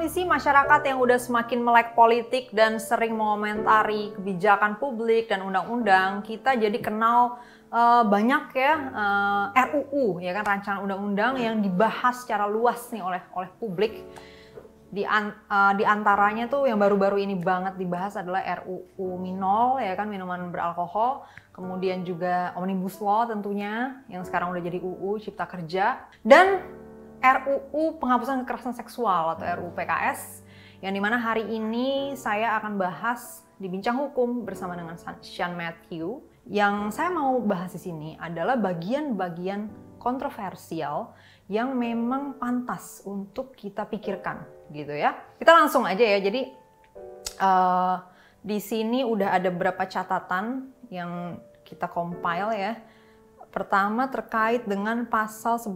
kondisi masyarakat yang udah semakin melek politik dan sering mengomentari kebijakan publik dan undang-undang, kita jadi kenal uh, banyak ya uh, eh, RUU ya kan rancangan undang-undang yang dibahas secara luas nih oleh oleh publik. Di, an, uh, di antaranya tuh yang baru-baru ini banget dibahas adalah RUU Minol ya kan minuman beralkohol, kemudian juga Omnibus Law tentunya yang sekarang udah jadi UU Cipta Kerja dan RUU penghapusan kekerasan seksual atau RUU PKS yang di mana hari ini saya akan bahas di bincang hukum bersama dengan Sean Matthew. Yang saya mau bahas di sini adalah bagian-bagian kontroversial yang memang pantas untuk kita pikirkan, gitu ya. Kita langsung aja ya. Jadi uh, di sini udah ada beberapa catatan yang kita compile ya Pertama terkait dengan pasal 11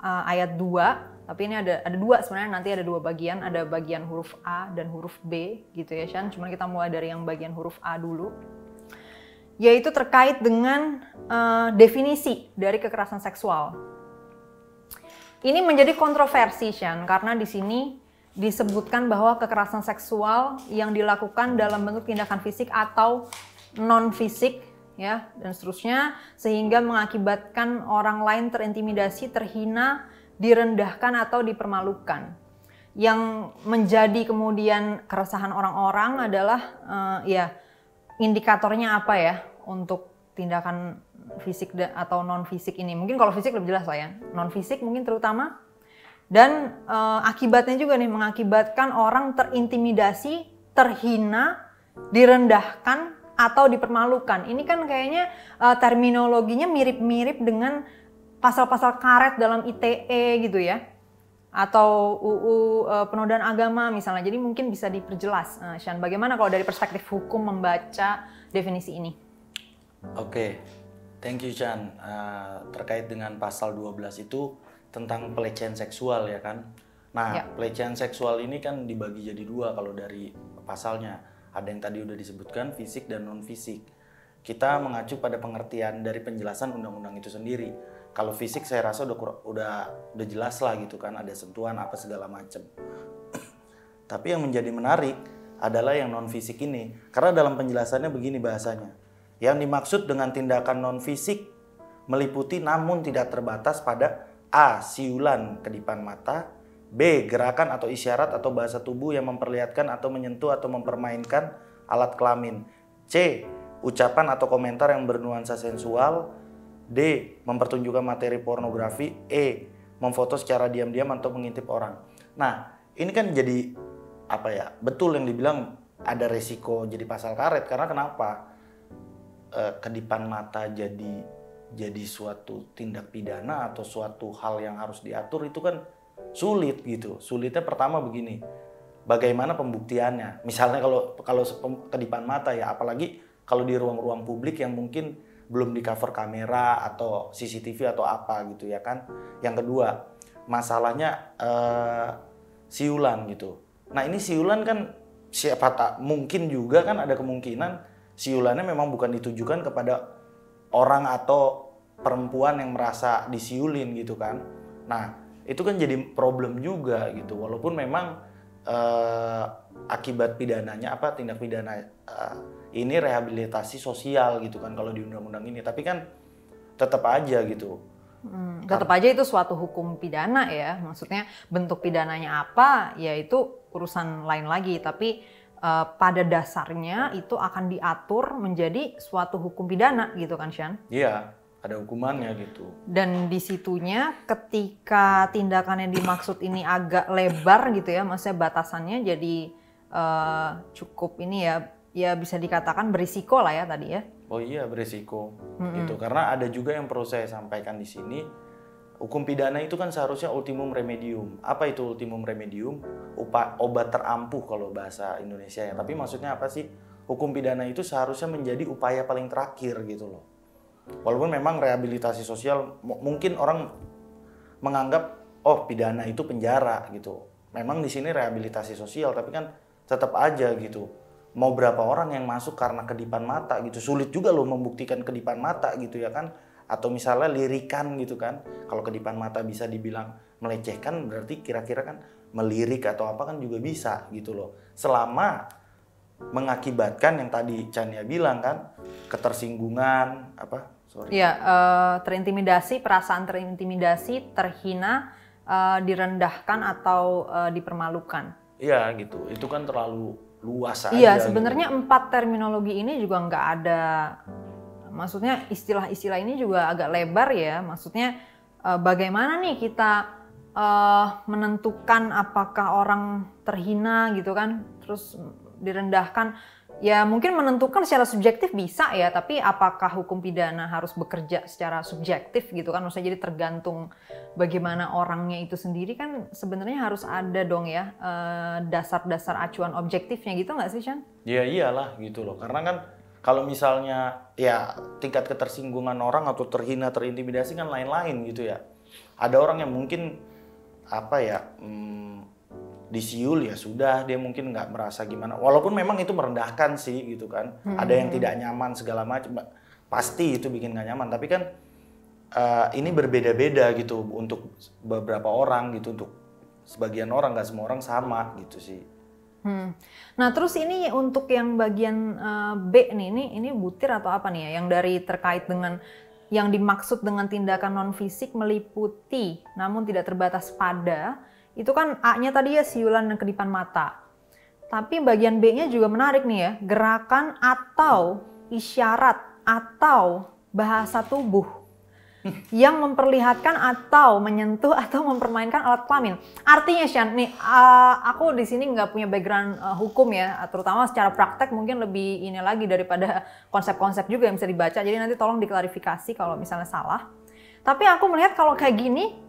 uh, ayat 2, tapi ini ada ada dua sebenarnya nanti ada dua bagian, ada bagian huruf A dan huruf B gitu ya Shan. Cuman kita mulai dari yang bagian huruf A dulu. Yaitu terkait dengan uh, definisi dari kekerasan seksual. Ini menjadi kontroversi Shan karena di sini disebutkan bahwa kekerasan seksual yang dilakukan dalam bentuk tindakan fisik atau non fisik ya dan seterusnya sehingga mengakibatkan orang lain terintimidasi, terhina, direndahkan atau dipermalukan. Yang menjadi kemudian keresahan orang-orang adalah uh, ya indikatornya apa ya untuk tindakan fisik atau non fisik ini. Mungkin kalau fisik lebih jelas lah ya. Non fisik mungkin terutama dan uh, akibatnya juga nih mengakibatkan orang terintimidasi, terhina, direndahkan atau dipermalukan. Ini kan kayaknya uh, terminologinya mirip-mirip dengan pasal-pasal karet dalam ITE gitu ya. Atau UU uh, eh, penodaan agama misalnya. Jadi mungkin bisa diperjelas, uh, Shan. Bagaimana kalau dari perspektif hukum membaca definisi ini? Oke, okay. thank you Chan. Uh, terkait dengan pasal 12 itu tentang pelecehan seksual ya kan. Nah, ya. pelecehan seksual ini kan dibagi jadi dua kalau dari pasalnya ada yang tadi udah disebutkan fisik dan non fisik. Kita mengacu pada pengertian dari penjelasan undang-undang itu sendiri. Kalau fisik saya rasa udah udah udah jelas lah gitu kan, ada sentuhan apa segala macam. Tapi yang menjadi menarik adalah yang non fisik ini, karena dalam penjelasannya begini bahasanya. Yang dimaksud dengan tindakan non fisik meliputi namun tidak terbatas pada A. Siulan kedipan mata B. Gerakan atau isyarat atau bahasa tubuh yang memperlihatkan atau menyentuh atau mempermainkan alat kelamin. C. Ucapan atau komentar yang bernuansa sensual. D. Mempertunjukkan materi pornografi. E. Memfoto secara diam-diam atau mengintip orang. Nah, ini kan jadi apa ya? Betul yang dibilang ada resiko jadi pasal karet karena kenapa? E, kedipan mata jadi jadi suatu tindak pidana atau suatu hal yang harus diatur itu kan sulit gitu. Sulitnya pertama begini, bagaimana pembuktiannya? Misalnya kalau kalau kedipan mata ya, apalagi kalau di ruang-ruang publik yang mungkin belum di cover kamera atau CCTV atau apa gitu ya kan. Yang kedua, masalahnya uh, siulan gitu. Nah ini siulan kan siapa tak mungkin juga kan ada kemungkinan siulannya memang bukan ditujukan kepada orang atau perempuan yang merasa disiulin gitu kan. Nah itu kan jadi problem juga gitu. Walaupun memang uh, akibat pidananya apa tindak pidana uh, ini rehabilitasi sosial gitu kan kalau di undang-undang ini. Tapi kan tetap aja gitu. Hmm, tetap aja itu suatu hukum pidana ya. Maksudnya bentuk pidananya apa ya itu urusan lain lagi. Tapi uh, pada dasarnya itu akan diatur menjadi suatu hukum pidana gitu kan Shan? Iya ada hukumannya gitu. Dan di situnya ketika tindakan yang dimaksud ini agak lebar gitu ya, maksudnya batasannya jadi uh, cukup ini ya, ya bisa dikatakan berisiko lah ya tadi ya. Oh iya berisiko mm-hmm. gitu, karena ada juga yang perlu saya sampaikan di sini. Hukum pidana itu kan seharusnya ultimum remedium. Apa itu ultimum remedium? Upa, obat terampuh kalau bahasa Indonesia ya. Tapi maksudnya apa sih? Hukum pidana itu seharusnya menjadi upaya paling terakhir gitu loh Walaupun memang rehabilitasi sosial mungkin orang menganggap oh pidana itu penjara gitu. Memang di sini rehabilitasi sosial tapi kan tetap aja gitu. Mau berapa orang yang masuk karena kedipan mata gitu. Sulit juga loh membuktikan kedipan mata gitu ya kan. Atau misalnya lirikan gitu kan. Kalau kedipan mata bisa dibilang melecehkan berarti kira-kira kan melirik atau apa kan juga bisa gitu loh. Selama mengakibatkan yang tadi Chania bilang kan ketersinggungan apa sorry. Ya uh, terintimidasi perasaan terintimidasi terhina uh, direndahkan atau uh, dipermalukan. Iya gitu. Itu kan terlalu luas aja iya gitu. sebenarnya gitu. empat terminologi ini juga nggak ada. Maksudnya istilah-istilah ini juga agak lebar ya. Maksudnya uh, bagaimana nih kita uh, menentukan apakah orang terhina gitu kan? Terus direndahkan ya mungkin menentukan secara subjektif bisa ya tapi apakah hukum pidana harus bekerja secara subjektif gitu kan? Maksudnya jadi tergantung bagaimana orangnya itu sendiri kan sebenarnya harus ada dong ya eh, dasar-dasar acuan objektifnya gitu nggak sih Chan? Ya iyalah gitu loh. Karena kan kalau misalnya ya tingkat ketersinggungan orang atau terhina terintimidasi kan lain-lain gitu ya. Ada orang yang mungkin apa ya hmm, disiul ya sudah dia mungkin nggak merasa gimana walaupun memang itu merendahkan sih gitu kan hmm. ada yang tidak nyaman segala macam pasti itu bikin nggak nyaman tapi kan uh, ini berbeda-beda gitu untuk beberapa orang gitu untuk sebagian orang nggak semua orang sama gitu sih Hmm. Nah terus ini untuk yang bagian uh, B nih, ini ini butir atau apa nih ya? Yang dari terkait dengan yang dimaksud dengan tindakan non fisik meliputi, namun tidak terbatas pada itu kan A-nya tadi ya siulan dan kedipan mata. Tapi bagian B-nya juga menarik nih ya, gerakan atau isyarat atau bahasa tubuh yang memperlihatkan atau menyentuh atau mempermainkan alat kelamin. Artinya Shan, nih uh, aku di sini nggak punya background uh, hukum ya, terutama secara praktek mungkin lebih ini lagi daripada konsep-konsep juga yang bisa dibaca. Jadi nanti tolong diklarifikasi kalau misalnya salah. Tapi aku melihat kalau kayak gini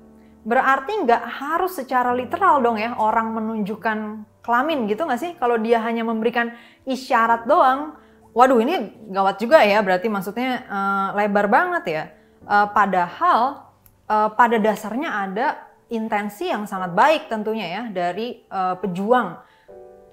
berarti nggak harus secara literal dong ya orang menunjukkan kelamin gitu nggak sih? Kalau dia hanya memberikan isyarat doang, waduh ini gawat juga ya. Berarti maksudnya uh, lebar banget ya. Uh, padahal uh, pada dasarnya ada intensi yang sangat baik tentunya ya dari uh, pejuang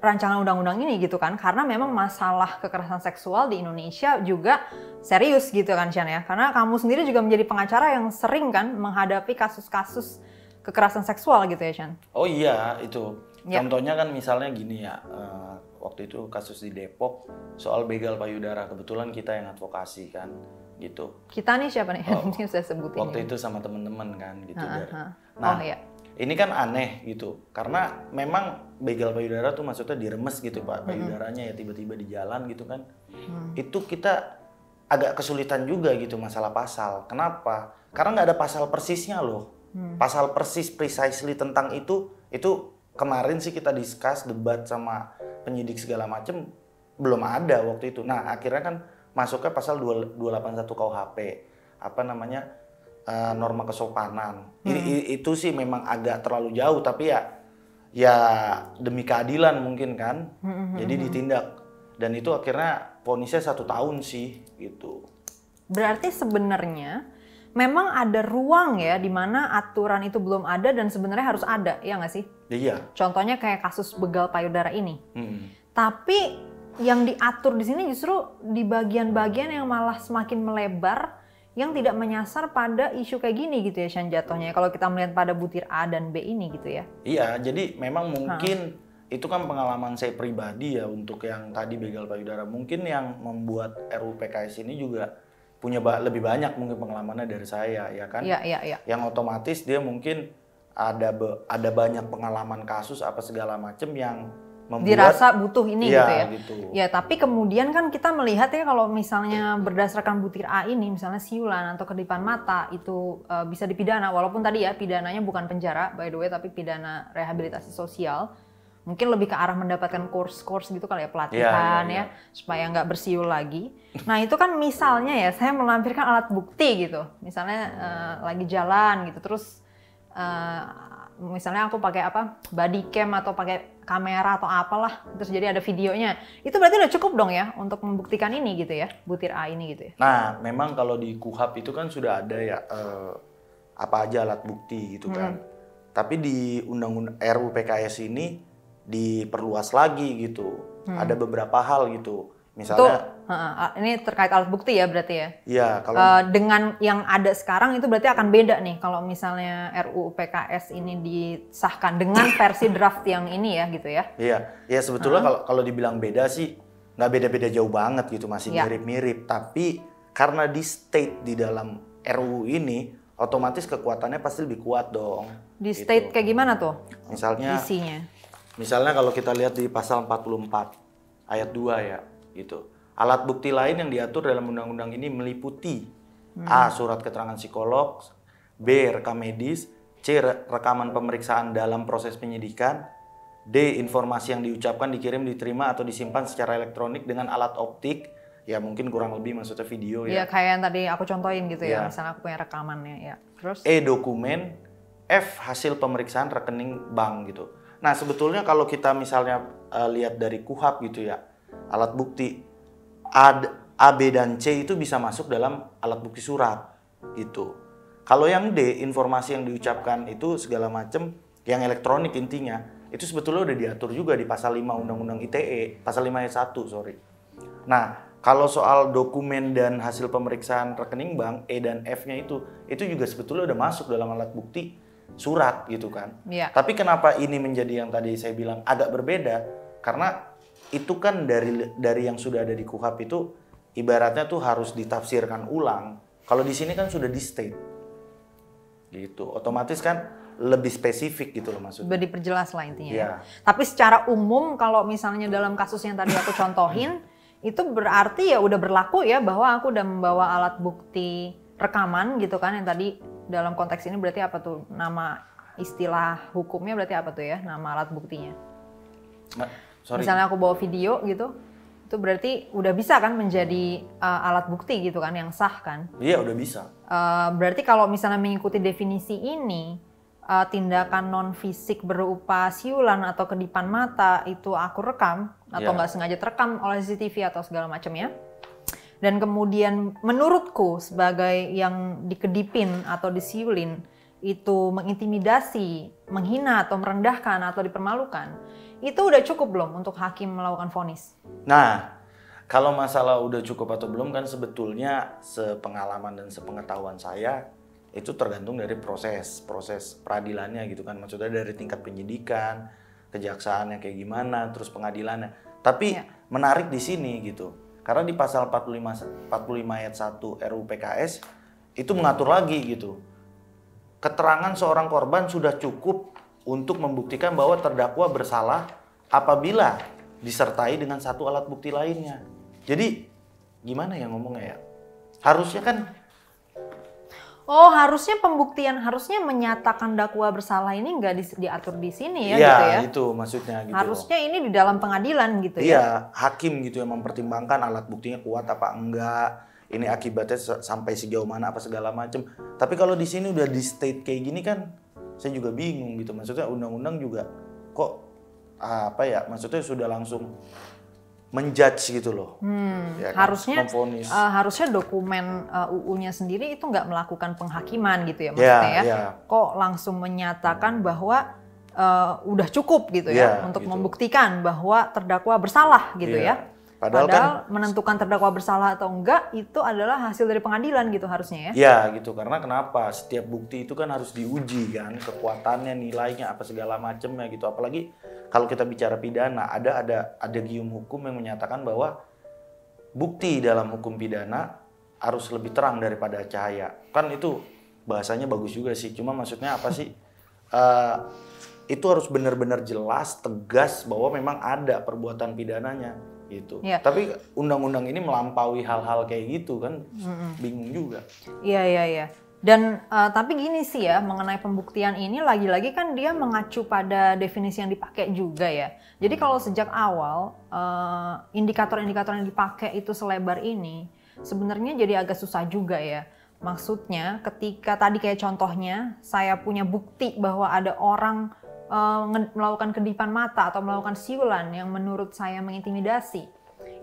rancangan undang-undang ini gitu kan karena memang masalah kekerasan seksual di Indonesia juga serius gitu kan Chan ya karena kamu sendiri juga menjadi pengacara yang sering kan menghadapi kasus-kasus kekerasan seksual gitu ya Chan? Oh iya itu ya. contohnya kan misalnya gini ya uh, waktu itu kasus di Depok soal begal payudara kebetulan kita yang advokasi kan gitu. Kita nih siapa nih? Oh, Ini saya sebutin. Waktu ya. itu sama teman-teman kan gitu. Uh, uh, Nah, oh, iya ini kan aneh gitu. Karena memang begal payudara tuh maksudnya diremes gitu pak. Payudaranya ya tiba-tiba di jalan gitu kan. Hmm. itu kita agak kesulitan juga gitu masalah pasal. Kenapa? Karena nggak ada pasal persisnya loh. Hmm. pasal persis precisely tentang itu itu kemarin sih kita discuss debat sama penyidik segala macem belum ada waktu itu. Nah akhirnya kan masuknya pasal 281 KUHP apa namanya uh, norma kesopanan. Hmm. Ini itu sih memang agak terlalu jauh tapi ya ya demi keadilan mungkin kan. Hmm. hmm, hmm Jadi hmm. ditindak dan itu akhirnya ponisnya satu tahun sih gitu. Berarti sebenarnya memang ada ruang ya di mana aturan itu belum ada dan sebenarnya harus ada ya nggak sih? Iya. Contohnya kayak kasus begal payudara ini. Hmm. Tapi yang diatur di sini justru di bagian-bagian yang malah semakin melebar yang tidak menyasar pada isu kayak gini gitu ya Shan jatuhnya kalau kita melihat pada butir A dan B ini gitu ya. Iya, jadi memang mungkin ha. itu kan pengalaman saya pribadi ya untuk yang tadi begal payudara. Mungkin yang membuat RUU PKS ini juga punya lebih banyak mungkin pengalamannya dari saya ya kan. Iya, iya, iya. Yang otomatis dia mungkin ada ada banyak pengalaman kasus apa segala macam yang membuat dirasa butuh ini ya, gitu ya. Gitu. Ya, tapi kemudian kan kita melihat ya kalau misalnya berdasarkan butir A ini misalnya siulan atau kedipan mata itu uh, bisa dipidana walaupun tadi ya pidananya bukan penjara by the way tapi pidana rehabilitasi sosial. Mungkin lebih ke arah mendapatkan course-course gitu kali ya pelatihan ya, ya, ya, ya supaya nggak bersiul lagi. Nah, itu kan misalnya ya saya melampirkan alat bukti gitu. Misalnya uh, lagi jalan gitu terus uh, misalnya aku pakai apa body cam atau pakai kamera atau apalah terus jadi ada videonya. Itu berarti udah cukup dong ya untuk membuktikan ini gitu ya butir A ini gitu ya? Nah memang kalau di kuhap itu kan sudah ada ya uh, apa aja alat bukti gitu kan. Hmm. tapi di undang-undang RUU PKS ini diperluas lagi gitu. Hmm. ada beberapa hal gitu Misalnya itu, uh, ini terkait alat bukti ya berarti ya. Iya, kalau uh, dengan yang ada sekarang itu berarti akan beda nih kalau misalnya RUU PKS ini disahkan dengan versi draft yang ini ya gitu ya. Iya, ya sebetulnya kalau uh. kalau dibilang beda sih nggak beda-beda jauh banget gitu, masih iya. mirip-mirip. Ya. Tapi karena di state di dalam RUU ini otomatis kekuatannya pasti lebih kuat dong. Di gitu. state kayak gimana tuh? Misalnya Isinya. Misalnya kalau kita lihat di pasal 44 ayat 2 ya gitu. Alat bukti lain yang diatur dalam undang-undang ini meliputi hmm. A. Surat keterangan psikolog B. Rekam medis C. Rekaman pemeriksaan dalam proses penyidikan D. Informasi yang diucapkan, dikirim, diterima, atau disimpan secara elektronik dengan alat optik ya mungkin kurang lebih maksudnya video ya. Iya kayak yang tadi aku contohin gitu ya, ya misalnya aku punya rekamannya ya. Terus E dokumen, F hasil pemeriksaan rekening bank gitu. Nah sebetulnya kalau kita misalnya uh, lihat dari kuhap gitu ya, alat bukti A, A, B dan C itu bisa masuk dalam alat bukti surat gitu. Kalau yang D, informasi yang diucapkan itu segala macam yang elektronik intinya, itu sebetulnya udah diatur juga di pasal 5 Undang-Undang ITE, pasal 5 ayat 1, sorry. Nah, kalau soal dokumen dan hasil pemeriksaan rekening bank E dan F-nya itu, itu juga sebetulnya udah masuk dalam alat bukti surat gitu kan. Ya. Tapi kenapa ini menjadi yang tadi saya bilang agak berbeda? Karena itu kan dari dari yang sudah ada di KUHAP itu ibaratnya tuh harus ditafsirkan ulang. Kalau di sini kan sudah di state. Gitu. Otomatis kan lebih spesifik gitu loh maksudnya. Lebih diperjelas lah intinya. Ya. Tapi secara umum kalau misalnya dalam kasus yang tadi aku contohin itu berarti ya udah berlaku ya bahwa aku udah membawa alat bukti rekaman gitu kan yang tadi dalam konteks ini berarti apa tuh nama istilah hukumnya berarti apa tuh ya nama alat buktinya? Nah, sorry. Misalnya aku bawa video gitu, itu berarti udah bisa kan menjadi uh, alat bukti gitu kan yang sah kan? Iya udah bisa. Uh, berarti kalau misalnya mengikuti definisi ini uh, tindakan non fisik berupa siulan atau kedipan mata itu aku rekam atau iya. nggak yeah. sengaja terekam oleh CCTV atau segala macam ya. Dan kemudian menurutku sebagai yang dikedipin atau disiulin itu mengintimidasi, menghina atau merendahkan atau dipermalukan, itu udah cukup belum untuk hakim melakukan vonis? Nah, kalau masalah udah cukup atau belum kan sebetulnya sepengalaman dan sepengetahuan saya itu tergantung dari proses proses peradilannya gitu kan maksudnya dari tingkat penyidikan kejaksaannya kayak gimana terus pengadilannya tapi ya. menarik di sini gitu karena di pasal 45 45 ayat 1 RUU PKS itu mengatur lagi gitu keterangan seorang korban sudah cukup untuk membuktikan bahwa terdakwa bersalah apabila disertai dengan satu alat bukti lainnya jadi gimana ya ngomongnya ya harusnya kan Oh, harusnya pembuktian harusnya menyatakan dakwa bersalah ini nggak di, diatur di sini ya, ya gitu ya? itu maksudnya gitu. Harusnya ini di dalam pengadilan gitu iya, ya. Iya, hakim gitu yang mempertimbangkan alat buktinya kuat apa enggak, ini akibatnya sampai sejauh mana apa segala macam. Tapi kalau di sini udah di state kayak gini kan saya juga bingung gitu. Maksudnya undang-undang juga kok apa ya? Maksudnya sudah langsung menjudge gitu loh. Hmm, ya kan? harusnya uh, harusnya dokumen uh, UU-nya sendiri itu nggak melakukan penghakiman gitu ya maksudnya yeah, ya. Yeah. Kok langsung menyatakan bahwa uh, udah cukup gitu ya yeah, untuk gitu. membuktikan bahwa terdakwa bersalah gitu yeah. ya. Padahal, Padahal kan, menentukan terdakwa bersalah atau enggak itu adalah hasil dari pengadilan gitu harusnya ya. Ya gitu. Karena kenapa? Setiap bukti itu kan harus diuji kan kekuatannya nilainya apa segala macamnya gitu. Apalagi kalau kita bicara pidana ada ada ada gium hukum yang menyatakan bahwa bukti dalam hukum pidana harus lebih terang daripada cahaya. Kan itu bahasanya bagus juga sih. Cuma maksudnya apa sih? Uh, itu harus benar-benar jelas tegas bahwa memang ada perbuatan pidananya gitu. Ya. Tapi undang-undang ini melampaui hal-hal kayak gitu kan, mm-hmm. bingung juga. Iya iya iya. Dan uh, tapi gini sih ya mengenai pembuktian ini lagi-lagi kan dia mengacu pada definisi yang dipakai juga ya. Jadi kalau sejak awal indikator indikator-indikator yang dipakai itu selebar ini sebenarnya jadi agak susah juga ya. Maksudnya ketika tadi kayak contohnya saya punya bukti bahwa ada orang uh, melakukan kedipan mata atau melakukan siulan yang menurut saya mengintimidasi,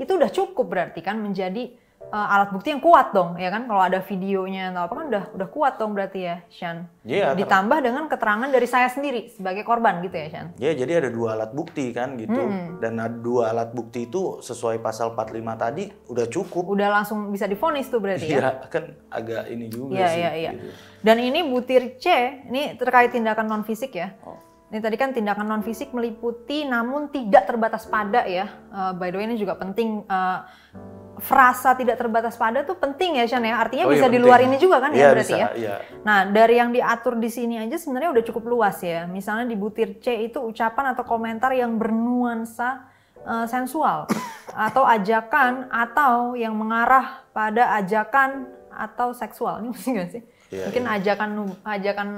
itu udah cukup berarti kan menjadi uh, alat bukti yang kuat dong, ya kan? Kalau ada videonya atau apa kan udah udah kuat dong berarti ya, Shan. Iya. Ditambah dengan keterangan dari saya sendiri sebagai korban gitu ya, Shan. Iya, jadi ada dua alat bukti kan gitu. Hmm. Dan dua alat bukti itu sesuai pasal 45 tadi udah cukup. Udah langsung bisa difonis tuh berarti ya. Iya, kan agak ini juga ya, sih. Iya, iya, gitu. Dan ini butir C, ini terkait tindakan non fisik ya. Oh. Ini tadi kan tindakan non fisik meliputi namun tidak terbatas pada ya. Uh, by the way ini juga penting uh, frasa tidak terbatas pada tuh penting ya Shan ya. Artinya oh, bisa iya, di luar ini juga kan ya, ya berarti bisa, ya. Iya. Nah, dari yang diatur di sini aja sebenarnya udah cukup luas ya. Misalnya di butir C itu ucapan atau komentar yang bernuansa uh, sensual atau ajakan atau yang mengarah pada ajakan atau seksual. Ini mesti gak sih? Yeah, Mungkin yeah. ajakan ajakan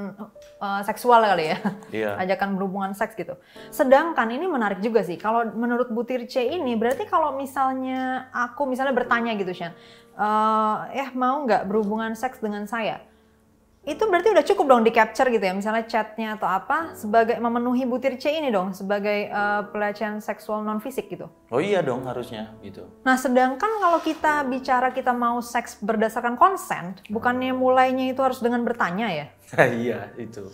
uh, seksual kali ya. Yeah. ajakan berhubungan seks gitu. Sedangkan ini menarik juga sih. Kalau menurut Butir C ini berarti kalau misalnya aku misalnya bertanya gitu Shan, uh, eh mau nggak berhubungan seks dengan saya? Itu berarti udah cukup dong di capture gitu ya misalnya chatnya atau apa sebagai memenuhi butir C ini dong sebagai uh, pelecehan seksual non fisik gitu? Oh iya dong harusnya gitu. Nah sedangkan kalau kita bicara kita mau seks berdasarkan consent bukannya mulainya itu harus dengan bertanya ya? Iya itu.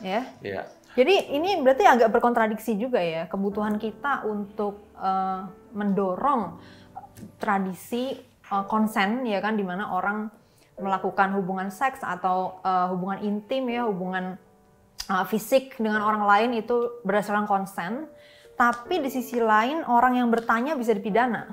Ya? Iya. Jadi ini berarti agak berkontradiksi juga ya kebutuhan kita untuk uh, mendorong tradisi uh, konsen ya kan di mana orang melakukan hubungan seks atau uh, hubungan intim ya, hubungan uh, fisik dengan orang lain itu berdasarkan konsen. Tapi di sisi lain orang yang bertanya bisa dipidana.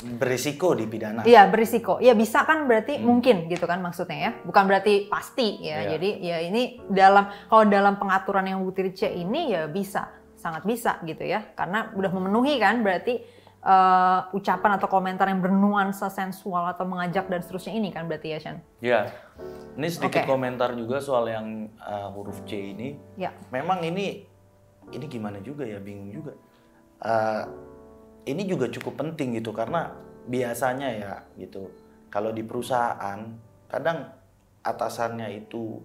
Berisiko dipidana. Iya, berisiko. Ya bisa kan berarti hmm. mungkin gitu kan maksudnya ya. Bukan berarti pasti ya. ya. Jadi ya ini dalam kalau dalam pengaturan yang butir C ini ya bisa, sangat bisa gitu ya. Karena udah memenuhi kan berarti uh, ucapan atau komentar yang bernuansa sensual atau mengajak dan seterusnya ini kan berarti ya Shan? Ya, ini sedikit okay. komentar juga soal yang uh, huruf C ini. Ya. Memang ini ini gimana juga ya bingung juga. Uh, ini juga cukup penting gitu karena biasanya ya gitu kalau di perusahaan kadang atasannya itu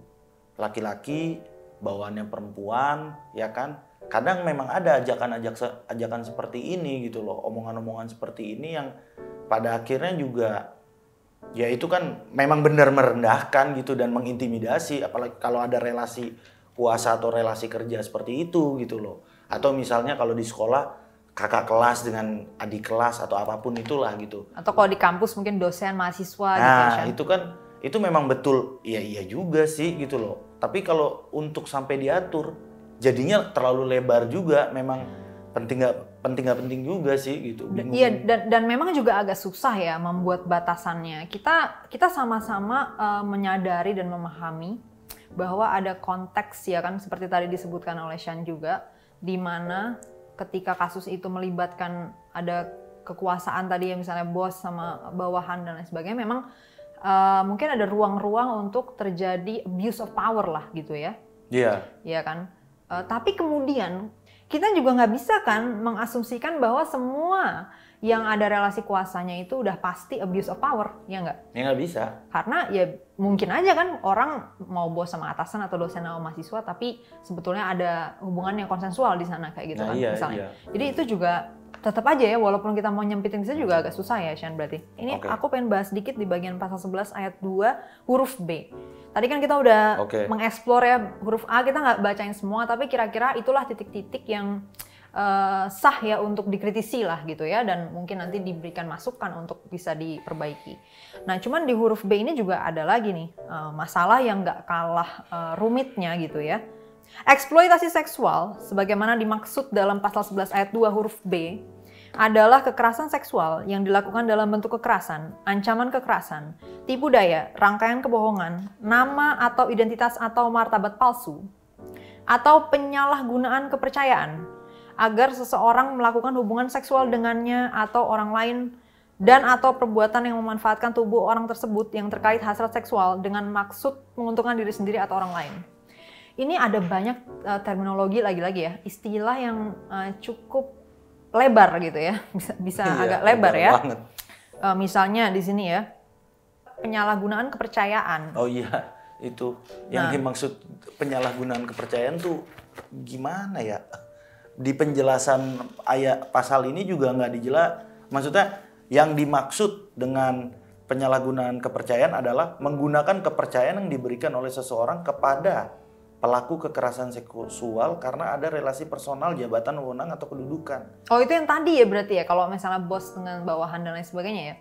laki-laki bawaannya perempuan ya kan kadang memang ada ajakan-ajak ajakan seperti ini gitu loh omongan-omongan seperti ini yang pada akhirnya juga ya itu kan memang benar merendahkan gitu dan mengintimidasi apalagi kalau ada relasi kuasa atau relasi kerja seperti itu gitu loh. Atau misalnya kalau di sekolah kakak kelas dengan adik kelas atau apa pun itulah gitu. Atau kalau di kampus mungkin dosen mahasiswa gitu nah gitu, itu kan itu memang betul. Iya iya juga sih gitu loh. Tapi kalau untuk sampai diatur jadinya terlalu lebar juga memang penting nggak penting nggak penting juga sih gitu. Iya dan dan memang juga agak susah ya membuat batasannya. Kita kita sama-sama uh, menyadari dan memahami bahwa ada konteks ya kan seperti tadi disebutkan oleh Shan juga di mana ketika kasus itu melibatkan ada kekuasaan tadi ya misalnya bos sama bawahan dan lain sebagainya memang uh, mungkin ada ruang-ruang untuk terjadi abuse of power lah gitu ya. Iya. Yeah. iya kan Uh, tapi kemudian kita juga nggak bisa kan mengasumsikan bahwa semua yang ada relasi kuasanya itu udah pasti abuse of power, ya nggak? Ya nggak bisa. Karena ya mungkin aja kan orang mau bos sama atasan atau dosen sama mahasiswa, tapi sebetulnya ada hubungan yang konsensual di sana kayak gitu nah, kan, iya, misalnya. Iya. Jadi itu juga tetap aja ya, walaupun kita mau nyempitin itu juga agak susah ya, Shan berarti. Ini okay. aku pengen bahas sedikit di bagian pasal 11 ayat 2 huruf B. Tadi kan kita udah okay. mengeksplor ya huruf A kita nggak bacain semua, tapi kira-kira itulah titik-titik yang uh, sah ya untuk dikritisi lah gitu ya, dan mungkin nanti diberikan masukan untuk bisa diperbaiki. Nah, cuman di huruf B ini juga ada lagi nih uh, masalah yang nggak kalah uh, rumitnya gitu ya. Eksploitasi seksual, sebagaimana dimaksud dalam pasal 11 ayat 2 huruf B, adalah kekerasan seksual yang dilakukan dalam bentuk kekerasan, ancaman kekerasan, tipu daya, rangkaian kebohongan, nama atau identitas atau martabat palsu, atau penyalahgunaan kepercayaan agar seseorang melakukan hubungan seksual dengannya atau orang lain dan atau perbuatan yang memanfaatkan tubuh orang tersebut yang terkait hasrat seksual dengan maksud menguntungkan diri sendiri atau orang lain. Ini ada banyak uh, terminologi lagi-lagi ya, istilah yang uh, cukup lebar gitu ya, bisa bisa iya, agak lebar, ya. Uh, misalnya di sini ya, penyalahgunaan kepercayaan. Oh iya, itu yang nah. dimaksud penyalahgunaan kepercayaan tuh gimana ya? Di penjelasan ayat pasal ini juga nggak dijelas. Maksudnya yang dimaksud dengan penyalahgunaan kepercayaan adalah menggunakan kepercayaan yang diberikan oleh seseorang kepada pelaku kekerasan seksual karena ada relasi personal, jabatan, wewenang atau kedudukan. Oh itu yang tadi ya berarti ya kalau misalnya bos dengan bawahan dan lain sebagainya ya?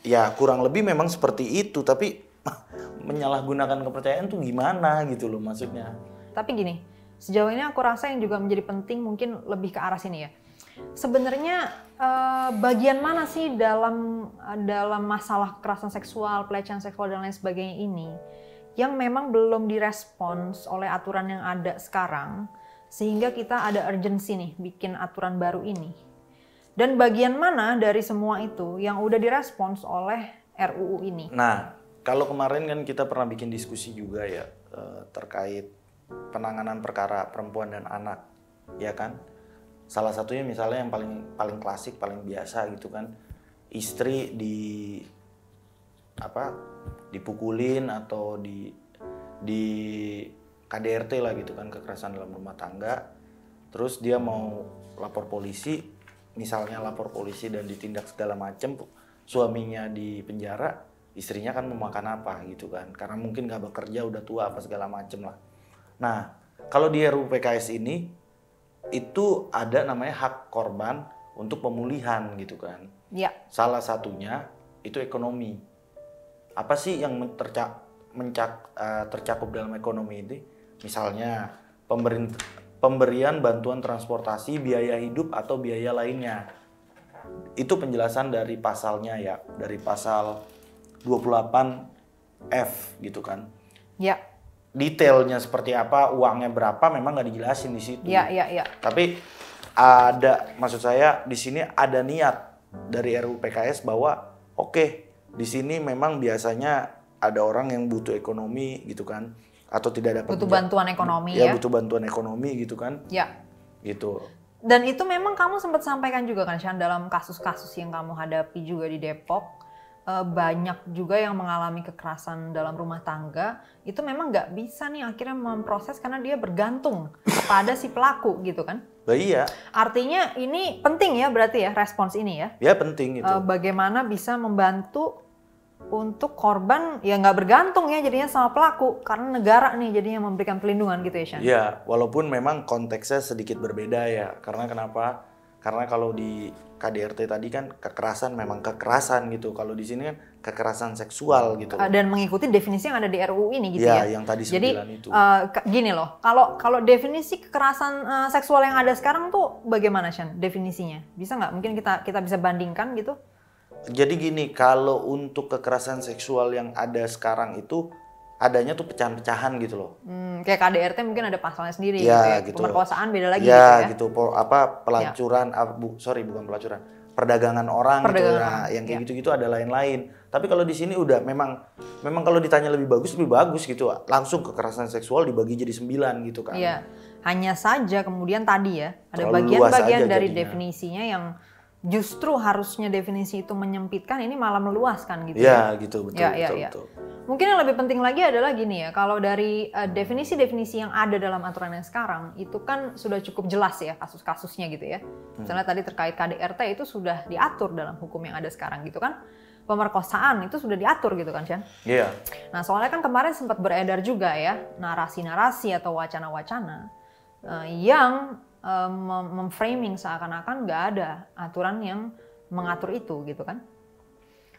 Ya kurang lebih memang seperti itu tapi menyalahgunakan kepercayaan tuh gimana gitu loh maksudnya. Tapi gini, sejauh ini aku rasa yang juga menjadi penting mungkin lebih ke arah sini ya. Sebenarnya eh, bagian mana sih dalam dalam masalah kekerasan seksual, pelecehan seksual dan lain sebagainya ini yang memang belum direspons oleh aturan yang ada sekarang sehingga kita ada urgensi nih bikin aturan baru ini. Dan bagian mana dari semua itu yang udah direspons oleh RUU ini? Nah, kalau kemarin kan kita pernah bikin diskusi juga ya eh, terkait penanganan perkara perempuan dan anak, ya kan? Salah satunya misalnya yang paling paling klasik, paling biasa gitu kan, istri di apa dipukulin atau di di KDRT lah gitu kan kekerasan dalam rumah tangga. Terus dia mau lapor polisi misalnya lapor polisi dan ditindak segala macem suaminya di penjara istrinya kan mau makan apa gitu kan. Karena mungkin gak bekerja udah tua apa segala macem lah. Nah kalau di RUU PKS ini itu ada namanya hak korban untuk pemulihan gitu kan. Ya. Salah satunya itu ekonomi apa sih yang tercak, mencak, uh, tercakup dalam ekonomi ini? Misalnya pemberian bantuan transportasi, biaya hidup atau biaya lainnya. Itu penjelasan dari pasalnya ya, dari pasal 28F gitu kan. Ya. Detailnya seperti apa, uangnya berapa memang nggak dijelasin di situ. Ya, ya, ya. Tapi ada maksud saya di sini ada niat dari RUU PKS bahwa oke okay, di sini memang biasanya ada orang yang butuh ekonomi gitu kan atau tidak dapat butuh bantuan ekonomi ya, ya? butuh bantuan ekonomi gitu kan. Ya. Gitu. Dan itu memang kamu sempat sampaikan juga kan Shan dalam kasus-kasus yang kamu hadapi juga di Depok eh, banyak juga yang mengalami kekerasan dalam rumah tangga itu memang nggak bisa nih akhirnya memproses karena dia bergantung pada si pelaku gitu kan Bah, iya. Artinya ini penting ya berarti ya respons ini ya? Ya penting itu. Uh, bagaimana bisa membantu untuk korban ya nggak bergantung ya jadinya sama pelaku karena negara nih jadinya memberikan pelindungan gitu ya Shan? Ya walaupun memang konteksnya sedikit berbeda ya karena kenapa? Karena kalau di KDRT tadi kan kekerasan memang kekerasan gitu. Kalau di sini kan kekerasan seksual gitu. Dan mengikuti definisi yang ada di RUU ini gitu ya. ya. yang tadi Jadi itu. Uh, gini loh, kalau kalau definisi kekerasan uh, seksual yang ada sekarang tuh bagaimana Shan definisinya? Bisa nggak? Mungkin kita kita bisa bandingkan gitu? Jadi gini, kalau untuk kekerasan seksual yang ada sekarang itu adanya tuh pecahan-pecahan gitu loh. Hmm, kayak KDRT mungkin ada pasalnya sendiri ya, gitu ya. Gitu. Pemerkosaan beda lagi ya, gitu ya. gitu. Apa pelacuran ya. bu, sorry bukan pelacuran. Perdagangan orang gitu. Perdagangan gitu. Nah, yang kayak ya. gitu-gitu ada lain-lain. Tapi kalau di sini udah memang memang kalau ditanya lebih bagus lebih bagus gitu. Langsung kekerasan seksual dibagi jadi sembilan gitu kan. Iya. Hanya saja kemudian tadi ya ada bagian-bagian dari jadinya. definisinya yang justru harusnya definisi itu menyempitkan ini malah meluaskan gitu ya. Ya gitu betul ya, ya, betul, ya. betul. Mungkin yang lebih penting lagi adalah gini ya, kalau dari definisi eh, definisi-definisi yang ada dalam aturan yang sekarang itu kan sudah cukup jelas ya kasus-kasusnya gitu ya. Hmm. Misalnya tadi terkait KDRT itu sudah diatur dalam hukum yang ada sekarang gitu kan. Pemerkosaan itu sudah diatur gitu kan, Chan? Iya. Yeah. Nah, soalnya kan kemarin sempat beredar juga ya narasi-narasi atau wacana-wacana uh, yang uh, memframing seakan-akan nggak ada aturan yang mengatur itu gitu kan.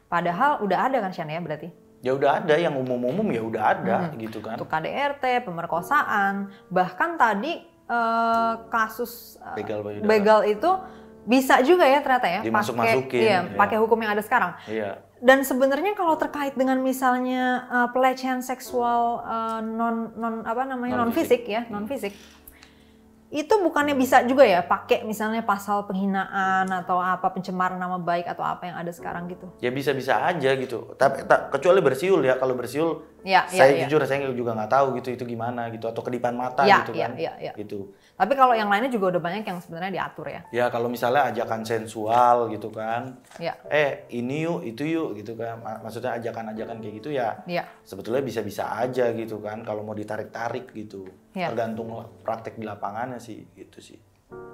Padahal udah ada kan Shan ya berarti? ya udah ada yang umum-umum ya udah ada hmm. gitu kan. Untuk KDRT, pemerkosaan, bahkan tadi uh, kasus uh, begal, begal itu bisa juga ya ternyata ya dimasuk masukin iya, ya. pakai hukum yang ada sekarang. Iya. Dan sebenarnya kalau terkait dengan misalnya uh, pelecehan seksual uh, non non apa namanya non fisik ya, non fisik itu bukannya bisa juga ya pakai misalnya pasal penghinaan atau apa pencemaran nama baik atau apa yang ada sekarang gitu? Ya bisa-bisa aja gitu. Tapi tak, kecuali bersiul ya. Kalau bersiul, ya, saya ya, jujur ya. saya juga nggak tahu gitu itu gimana gitu atau kedipan mata ya, gitu ya, kan. Ya, ya. Gitu. Tapi kalau yang lainnya juga udah banyak yang sebenarnya diatur ya. Ya kalau misalnya ajakan sensual gitu kan. Ya. Eh ini yuk, itu yuk gitu kan. Maksudnya ajakan-ajakan kayak gitu ya. Ya. Sebetulnya bisa-bisa aja gitu kan kalau mau ditarik-tarik gitu. Ya. Tergantung praktek di lapangannya sih gitu sih.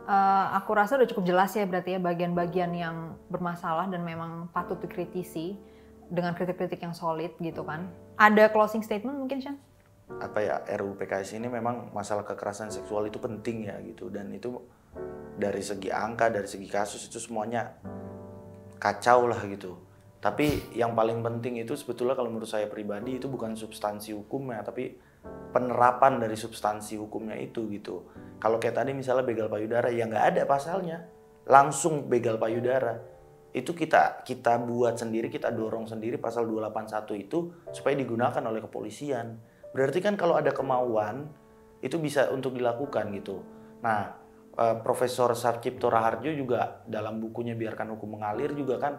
Uh, aku rasa udah cukup jelas ya berarti ya bagian-bagian yang bermasalah dan memang patut dikritisi. dengan kritik-kritik yang solid gitu kan. Ada closing statement mungkin Shan? Apa ya RUU PKS ini memang masalah kekerasan seksual itu penting ya gitu dan itu dari segi angka dari segi kasus itu semuanya kacau lah gitu. Tapi yang paling penting itu sebetulnya kalau menurut saya pribadi itu bukan substansi hukumnya tapi penerapan dari substansi hukumnya itu gitu. Kalau kayak tadi misalnya begal payudara ya nggak ada pasalnya langsung begal payudara itu kita kita buat sendiri, kita dorong sendiri pasal 281 itu supaya digunakan oleh kepolisian. Berarti kan kalau ada kemauan itu bisa untuk dilakukan gitu. Nah, eh, Profesor Sarcipto Raharjo juga dalam bukunya Biarkan Hukum Mengalir juga kan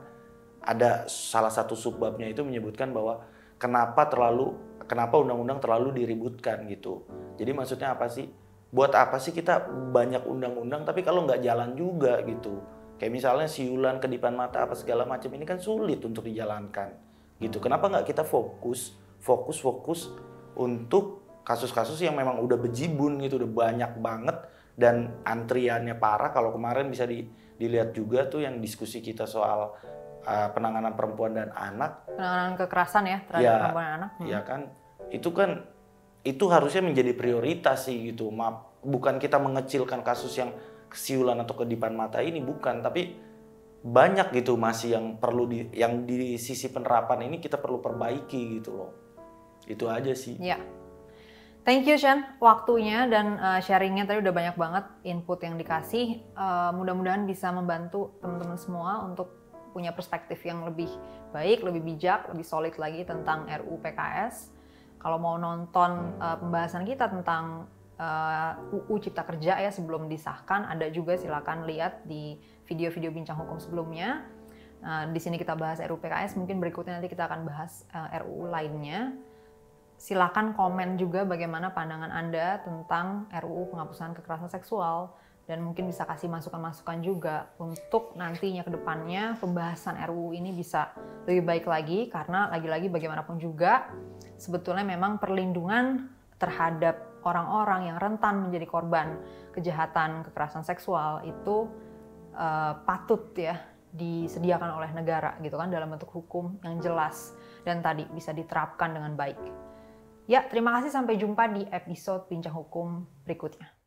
ada salah satu subbabnya itu menyebutkan bahwa kenapa terlalu kenapa undang-undang terlalu diributkan gitu. Jadi maksudnya apa sih? Buat apa sih kita banyak undang-undang tapi kalau nggak jalan juga gitu Kayak misalnya siulan, kedipan mata, apa segala macam ini kan sulit untuk dijalankan. Gitu. Kenapa nggak kita fokus, fokus, fokus untuk kasus-kasus yang memang udah bejibun gitu, udah banyak banget dan antriannya parah. Kalau kemarin bisa di, dilihat juga tuh yang diskusi kita soal uh, penanganan perempuan dan anak. Penanganan kekerasan ya terhadap ya, perempuan dan anak. Hmm. Iya kan, itu kan itu harusnya menjadi prioritas sih gitu. Maaf, bukan kita mengecilkan kasus yang kesiulan atau kedipan mata ini bukan tapi banyak gitu masih yang perlu di yang di sisi penerapan ini kita perlu perbaiki gitu loh itu aja sih. Ya. Thank you Shan waktunya dan uh, sharingnya. Tadi udah banyak banget input yang dikasih. Uh, mudah-mudahan bisa membantu teman-teman semua untuk punya perspektif yang lebih baik lebih bijak lebih solid lagi tentang RUU PKS kalau mau nonton uh, pembahasan kita tentang uh, UU Cipta Kerja ya sebelum disahkan ada juga silakan lihat di video-video bincang hukum sebelumnya. Nah, di sini kita bahas RUU PKS, mungkin berikutnya nanti kita akan bahas uh, RUU lainnya. Silakan komen juga bagaimana pandangan Anda tentang RUU penghapusan kekerasan seksual dan mungkin bisa kasih masukan-masukan juga untuk nantinya ke depannya pembahasan RUU ini bisa lebih baik lagi karena lagi-lagi bagaimanapun juga sebetulnya memang perlindungan terhadap orang-orang yang rentan menjadi korban kejahatan kekerasan seksual itu uh, patut ya disediakan oleh negara gitu kan dalam bentuk hukum yang jelas dan tadi bisa diterapkan dengan baik. Ya, terima kasih sampai jumpa di episode Bincang Hukum berikutnya.